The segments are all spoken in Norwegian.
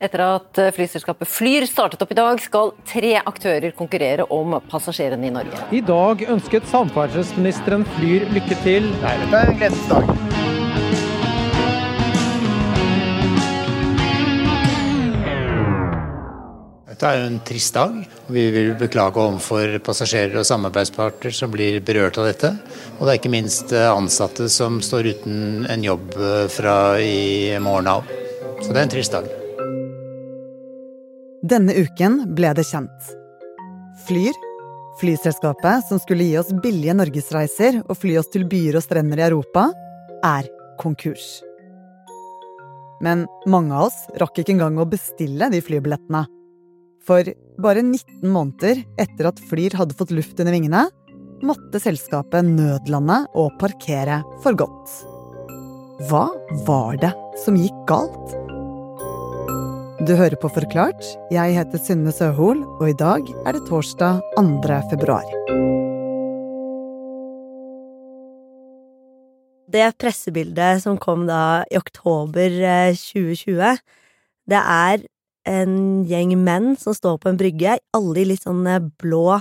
Etter at flyselskapet Flyr startet opp i dag, skal tre aktører konkurrere om passasjerene i Norge. I dag ønsket samferdselsministeren Flyr lykke til. Nei, dette er en gledens dag. Dette er jo en trist dag. og Vi vil beklage overfor passasjerer og samarbeidspartner som blir berørt av dette. Og det er ikke minst ansatte som står uten en jobb fra i morgen av. Så det er en trist dag. Denne uken ble det kjent. Flyr, flyselskapet som skulle gi oss billige norgesreiser og fly oss til byer og strender i Europa, er konkurs. Men mange av oss rakk ikke engang å bestille de flybillettene. For bare 19 måneder etter at Flyr hadde fått luft under vingene, måtte selskapet nødlande og parkere for godt. Hva var det som gikk galt? Du hører på Forklart. Jeg heter Synne Søhol, og i dag er det torsdag 2. februar. Det pressebildet som kom da i oktober 2020, det er en gjeng menn som står på en brygge, alle i litt sånn blå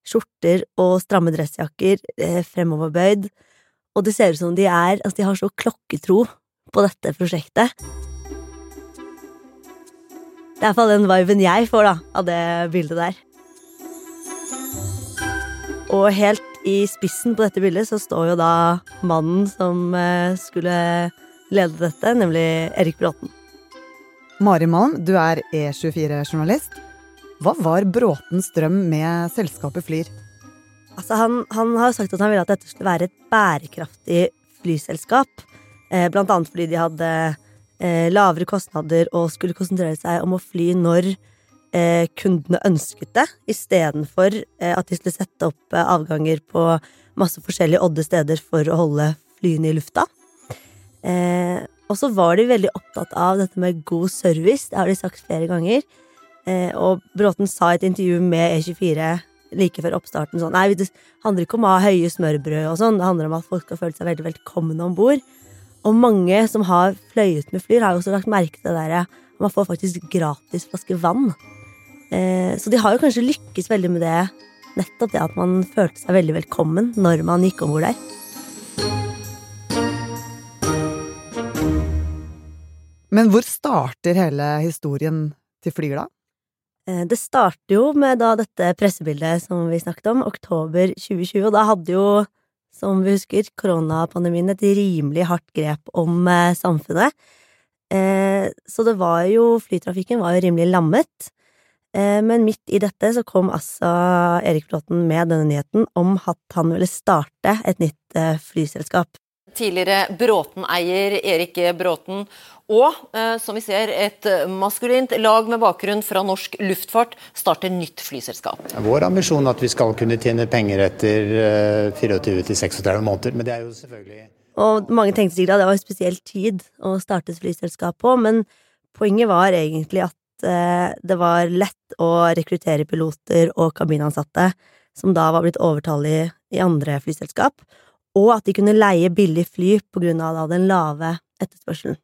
skjorter og stramme dressjakker, fremoverbøyd, og det ser ut som de er Altså, de har så klokketro på dette prosjektet. Det er iallfall den viben jeg får da, av det bildet der. Og helt i spissen på dette bildet så står jo da mannen som skulle lede dette, nemlig Erik Bråten. Mari Malm, du er E24-journalist. Hva var Bråtens drøm med selskapet Flyr? Altså, han, han har sagt at han ville at dette skulle være et bærekraftig flyselskap. Blant annet fordi de hadde Eh, lavere kostnader og skulle konsentrere seg om å fly når eh, kundene ønsket det, istedenfor eh, at de skulle sette opp eh, avganger på masse forskjellige odde steder for å holde flyene i lufta. Eh, og så var de veldig opptatt av dette med god service, det har de sagt flere ganger. Eh, og Bråten sa i et intervju med E24 like før oppstarten sånn Nei, det handler ikke om å ha høye smørbrød og sånn, det handler om at folk skal føle seg veldig velkomne om bord. Og mange som har fløyet med Flyr, har jo også lagt merke til det der man får faktisk gratis flaske vann. Eh, så de har jo kanskje lykkes veldig med det, nettopp det at man følte seg veldig velkommen når man gikk om bord der. Men hvor starter hele historien til Flyr, da? Eh, det starter jo med da dette pressebildet som vi snakket om, oktober 2020, og da hadde jo som vi husker, koronapandemien et rimelig hardt grep om eh, samfunnet. Eh, så det var jo Flytrafikken var jo rimelig lammet. Eh, men midt i dette så kom altså Erik Bråten med denne nyheten om at han ville starte et nytt flyselskap. Tidligere Bråten-eier Erik Bråten og, eh, som vi ser, et maskulint lag med bakgrunn fra norsk luftfart starter nytt flyselskap. Vår ambisjon er at vi skal kunne tjene penger etter 24-36 måneder, men det er jo selvfølgelig Og mange tenkte sikkert at det var en spesiell tid å starte et flyselskap på, men poenget var egentlig at eh, det var lett å rekruttere piloter og kabinansatte som da var blitt overtallige i andre flyselskap, og at de kunne leie billig fly på grunn av den lave etterspørselen.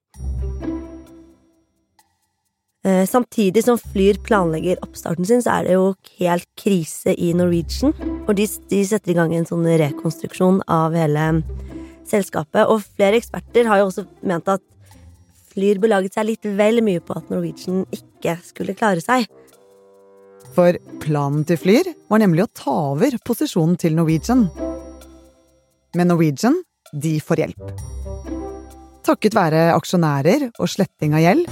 Samtidig som Flyr planlegger oppstarten sin, så er det jo helt krise i Norwegian. Og de, de setter i gang en sånn rekonstruksjon av hele selskapet. Og flere eksperter har jo også ment at Flyr belaget seg litt vel mye på at Norwegian ikke skulle klare seg. For planen til Flyr var nemlig å ta over posisjonen til Norwegian. Men Norwegian, de får hjelp. Takket være aksjonærer og sletting av gjeld,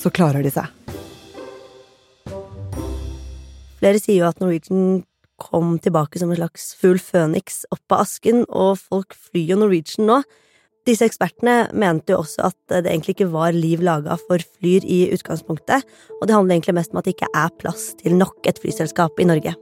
så klarer de seg. Flere sier jo at Norwegian kom tilbake som en slags fugl føniks opp av asken, og folk flyr jo Norwegian nå. Disse ekspertene mente jo også at det egentlig ikke var liv laga for Flyr i utgangspunktet, og det handler egentlig mest om at det ikke er plass til nok et flyselskap i Norge.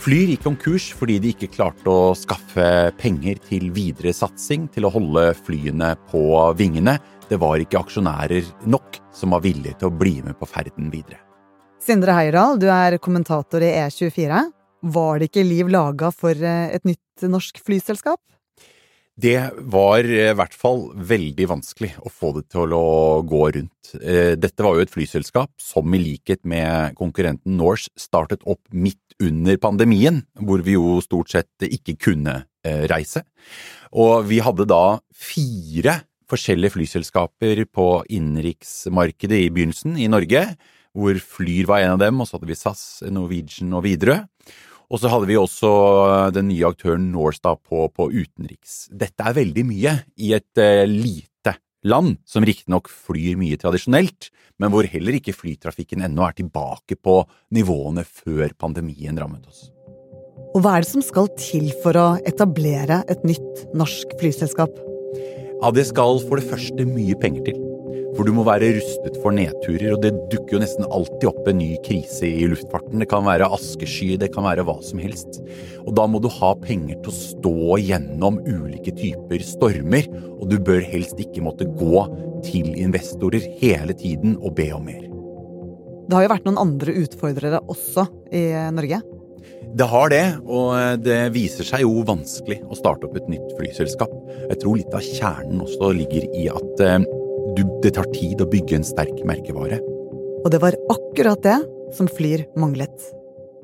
Flyr gikk konkurs fordi de ikke klarte å skaffe penger til videre satsing, til å holde flyene på vingene. Det var ikke aksjonærer nok som var villige til å bli med på ferden videre. Sindre Heierdal, du er kommentator i E24. Var det ikke liv laga for et nytt norsk flyselskap? Det var i hvert fall veldig vanskelig å få det til å gå rundt. Eh, dette var jo et flyselskap som i likhet med konkurrenten Norse startet opp midt under pandemien, hvor vi jo stort sett ikke kunne eh, reise. Og vi hadde da fire forskjellige flyselskaper på innenriksmarkedet i begynnelsen i Norge, hvor Flyr var en av dem, og så hadde vi SAS, Norwegian og Widerøe. Og så hadde vi også den nye aktøren Norstad på, på utenriks. Dette er veldig mye i et uh, lite land, som riktignok flyr mye tradisjonelt, men hvor heller ikke flytrafikken ennå er tilbake på nivåene før pandemien rammet oss. Og hva er det som skal til for å etablere et nytt norsk flyselskap? Ja, Det skal for det første mye penger til. For du må være rustet for nedturer, og det dukker jo nesten alltid opp en ny krise i luftfarten. Det kan være askesky, det kan være hva som helst. Og da må du ha penger til å stå gjennom ulike typer stormer, og du bør helst ikke måtte gå til investorer hele tiden og be om mer. Det har jo vært noen andre utfordrere også i Norge? Det har det, og det viser seg jo vanskelig å starte opp et nytt flyselskap. Jeg tror litt av kjernen også ligger i at eh, du, det tar tid å bygge en sterk merkevare. Og det var akkurat det som Flyr manglet.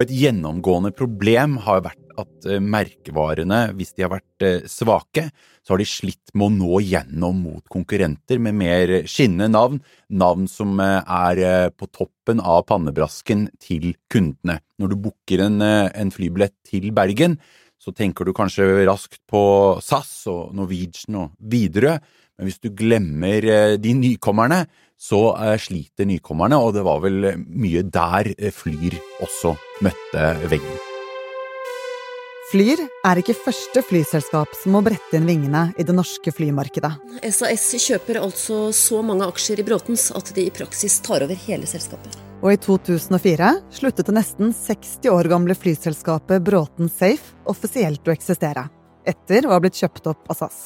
Et gjennomgående problem har vært at eh, merkevarene, hvis de har vært eh, svake, så har de slitt med å nå gjennom mot konkurrenter med mer skinnende navn, navn som eh, er på toppen av pannebrasken til kundene. Når du booker en, en flybillett til Bergen, så tenker du kanskje raskt på SAS og Norwegian og Widerøe, men hvis du glemmer eh, de nykommerne, så eh, sliter nykommerne, og det var vel mye der eh, Flyr også møtte veggen. Flyr er ikke første flyselskap som må brette inn vingene i det norske flymarkedet. SAS kjøper altså så mange aksjer i Bråtens at de i praksis tar over hele selskapet. Og i 2004 sluttet det nesten 60 år gamle flyselskapet Bråten Safe offisielt å eksistere, etter å ha blitt kjøpt opp av SAS.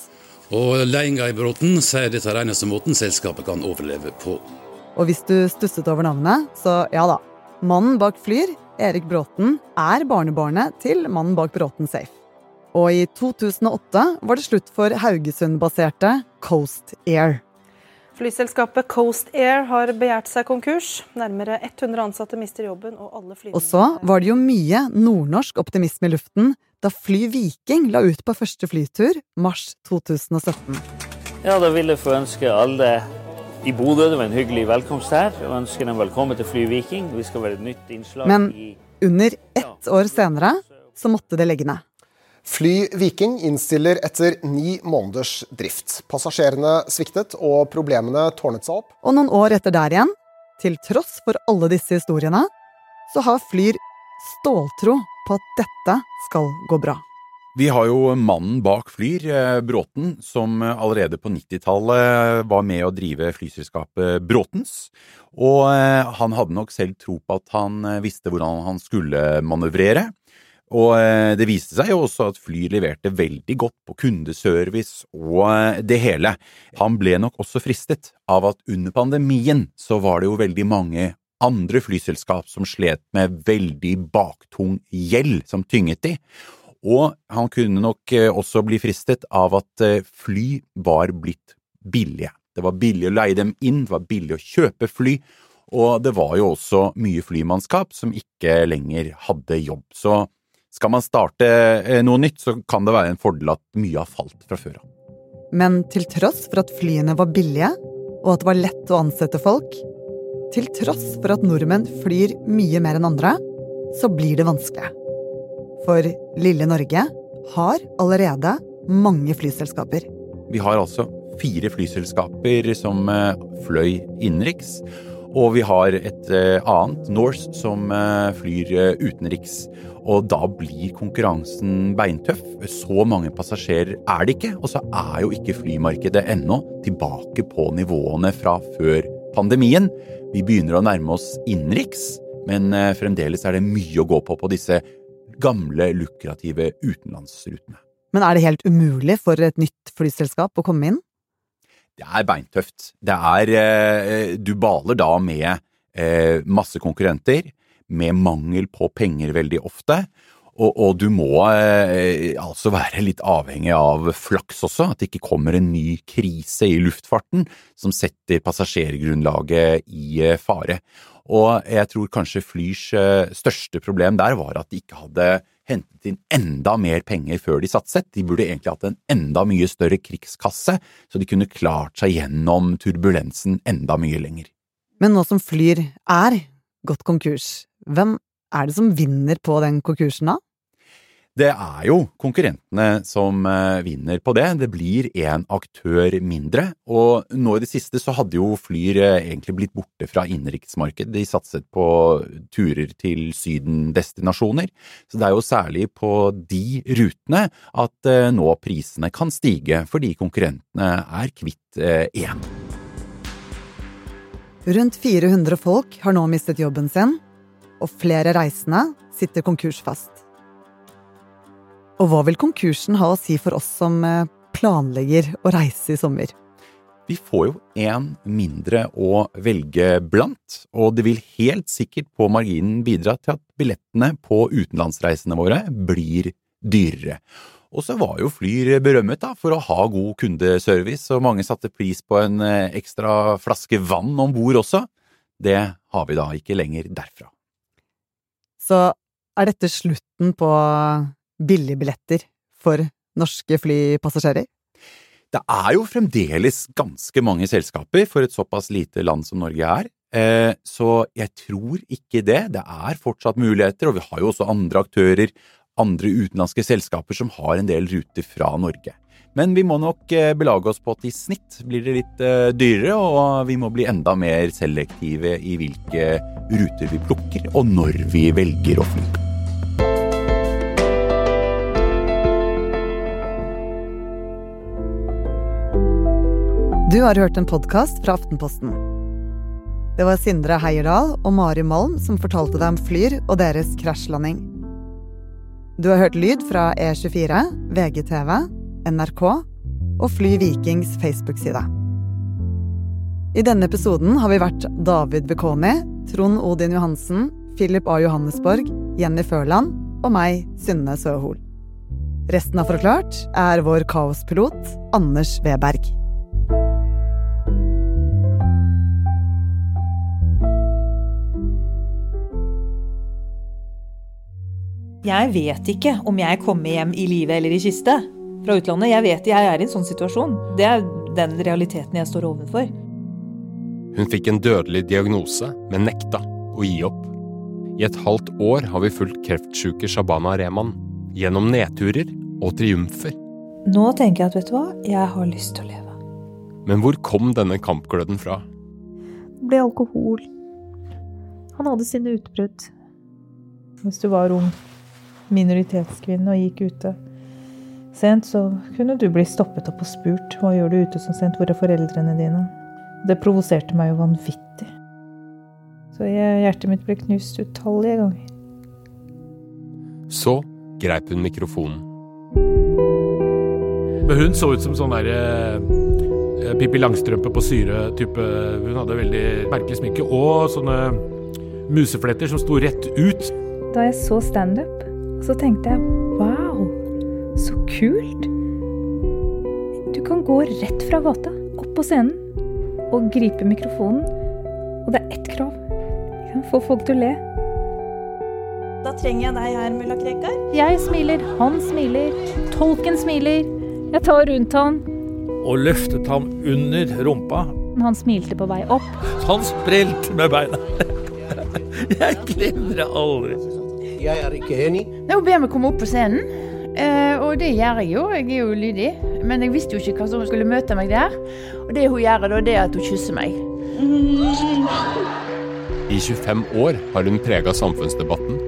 Og Ledelsen i Bråten sier dette er eneste måten selskapet kan overleve på. Og hvis du stusset over navnet, så ja da. Mannen bak Flyr, Erik Bråten, er barnebarnet til mannen bak Bråten Safe. Og i 2008 var det slutt for Haugesund-baserte Coast Air. Flyselskapet Coast Air har begjært seg konkurs. Nærmere 100 ansatte mister jobben, og alle flyvninger Og så var det jo mye nordnorsk optimisme i luften da Fly Viking la ut på første flytur mars 2017. Ja, da vil jeg få ønske alle i Bodø det var en hyggelig velkomst her, og ønske dem velkommen til Fly Viking. Vi skal være et nytt innslag Men under ett år senere så måtte det legge ned. Fly Viking innstiller etter ni måneders drift. Passasjerene sviktet, og problemene tårnet seg opp. Og noen år etter der igjen, til tross for alle disse historiene, så har Flyr ståltro på at dette skal gå bra. Vi har jo mannen bak Flyr, eh, Bråten, som allerede på 90-tallet var med å drive flyselskapet Bråtens. Og eh, han hadde nok selv tro på at han eh, visste hvordan han skulle manøvrere. Og det viste seg jo også at fly leverte veldig godt på kundeservice og det hele. Han ble nok også fristet av at under pandemien så var det jo veldig mange andre flyselskap som slet med veldig baktung gjeld som tynget de, og han kunne nok eh, også bli fristet av at eh, fly var blitt billige. Det var billig å leie dem inn, det var billig å kjøpe fly, og det var jo også mye flymannskap som ikke lenger hadde jobb. Så skal man starte eh, noe nytt, så kan det være en fordel at mye har falt fra før av. Men til tross for at flyene var billige, og at det var lett å ansette folk, til tross for at nordmenn flyr mye mer enn andre, så blir det vanskelig. For lille Norge har allerede mange flyselskaper. Vi har altså fire flyselskaper som eh, fløy innenriks. Og vi har et eh, annet, Norse, som eh, flyr utenriks. Og da blir konkurransen beintøff. Så mange passasjerer er det ikke. Og så er jo ikke flymarkedet ennå tilbake på nivåene fra før pandemien. Vi begynner å nærme oss innenriks, men eh, fremdeles er det mye å gå på på disse gamle, lukrative utenlandsrutene. Men er det helt umulig for et nytt flyselskap å komme inn? Det er beintøft. Det er eh, Du baler da med eh, masse konkurrenter, med mangel på penger veldig ofte. Og, og du må eh, altså være litt avhengig av flaks også, at det ikke kommer en ny krise i luftfarten som setter passasjergrunnlaget i fare. Og jeg tror kanskje Flyrs største problem der var at de ikke hadde hentet inn enda mer penger før de satset. De burde egentlig hatt en enda mye større krigskasse, så de kunne klart seg gjennom turbulensen enda mye lenger. Men nå som Flyr er gått konkurs, hvem er det som vinner på den konkursen da? Det er jo konkurrentene som eh, vinner på det. Det blir én aktør mindre. Og nå i det siste så hadde jo Flyr eh, egentlig blitt borte fra innenriksmarkedet. De satset på turer til Syden-destinasjoner. Så det er jo særlig på de rutene at eh, nå prisene kan stige, fordi konkurrentene er kvitt én. Rundt 400 folk har nå mistet jobben sin, og flere reisende sitter konkursfast. Og hva vil konkursen ha å si for oss som eh, planlegger å reise i sommer? Vi får jo én mindre å velge blant, og det vil helt sikkert på marginen bidra til at billettene på utenlandsreisene våre blir dyrere. Og så var jo Flyr berømmet da, for å ha god kundeservice, og mange satte pris på en eh, ekstra flaske vann om bord også. Det har vi da ikke lenger derfra. Så er dette slutten på billigbilletter for norske flypassasjerer? Det er jo fremdeles ganske mange selskaper for et såpass lite land som Norge er. Eh, så jeg tror ikke det. Det er fortsatt muligheter, og vi har jo også andre aktører, andre utenlandske selskaper som har en del ruter fra Norge. Men vi må nok eh, belage oss på at i snitt blir det litt eh, dyrere, og vi må bli enda mer selektive i hvilke ruter vi plukker, og når vi velger å fly. Du har hørt en podkast fra Aftenposten. Det var Sindre Heierdal og Mari Malm som fortalte deg om Flyr og deres krasjlanding. Du har hørt lyd fra E24, VGTV, NRK og Fly Vikings Facebook-side. I denne episoden har vi vært David Bekoni, Trond Odin Johansen, Philip A. Johannesborg, Jenny Førland og meg, Synne Søhol. Resten av Forklart er vår kaospilot Anders Weberg. Jeg vet ikke om jeg kommer hjem i live eller i kiste fra utlandet. Jeg vet jeg er i en sånn situasjon. Det er den realiteten jeg står overfor. Hun fikk en dødelig diagnose, men nekta å gi opp. I et halvt år har vi fulgt kreftsjuke Shabana Rehman gjennom nedturer og triumfer. Nå tenker jeg at vet du hva, jeg har lyst til å leve. Men hvor kom denne kampgløden fra? Det ble alkohol. Han hadde sine utbrudd. Hvis du var ung minoritetskvinne og gikk ute sent, så kunne du bli stoppet opp og spurt hva gjør du ute så sent, hvor er foreldrene dine? Det provoserte meg jo vanvittig. Så jeg, hjertet mitt ble knust utallige ganger. Så greip hun mikrofonen. Men hun så ut som sånn derre uh, Pippi Langstrømpe på syre-type. Hun hadde veldig merkelig sminke og sånne musefletter som sto rett ut. Da jeg så standup, så tenkte jeg wow, så kult. Du kan gå rett fra gata, opp på scenen, og gripe mikrofonen. Og det er ett krav. Kan få folk til å le. Da trenger jeg deg her, mulla Krekar. Jeg smiler, han smiler, tolken smiler. Jeg tar rundt han. Og løftet ham under rumpa. Han smilte på vei opp. Han sprelte med beina. Jeg glemmer det aldri. Jeg er ikke enig. Nå ber meg komme opp på scenen, eh, og det gjør jeg jo. Jeg er jo lydig. Men jeg visste jo ikke hva som skulle møte meg der. Og det hun gjør, da, det er at hun kysser meg. I 25 år har hun prega samfunnsdebatten.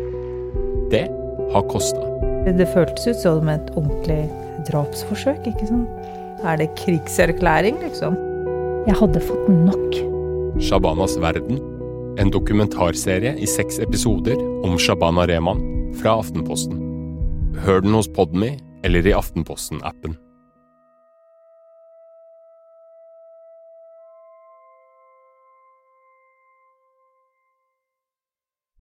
Det har kosta. Det føltes ut som et ordentlig drapsforsøk, ikke sant? Er det krigserklæring, liksom? Jeg hadde fått nok. Shabanas verden en dokumentarserie i seks episoder om Shabana Rehman fra Aftenposten. Hør den hos Podme eller i Aftenposten-appen.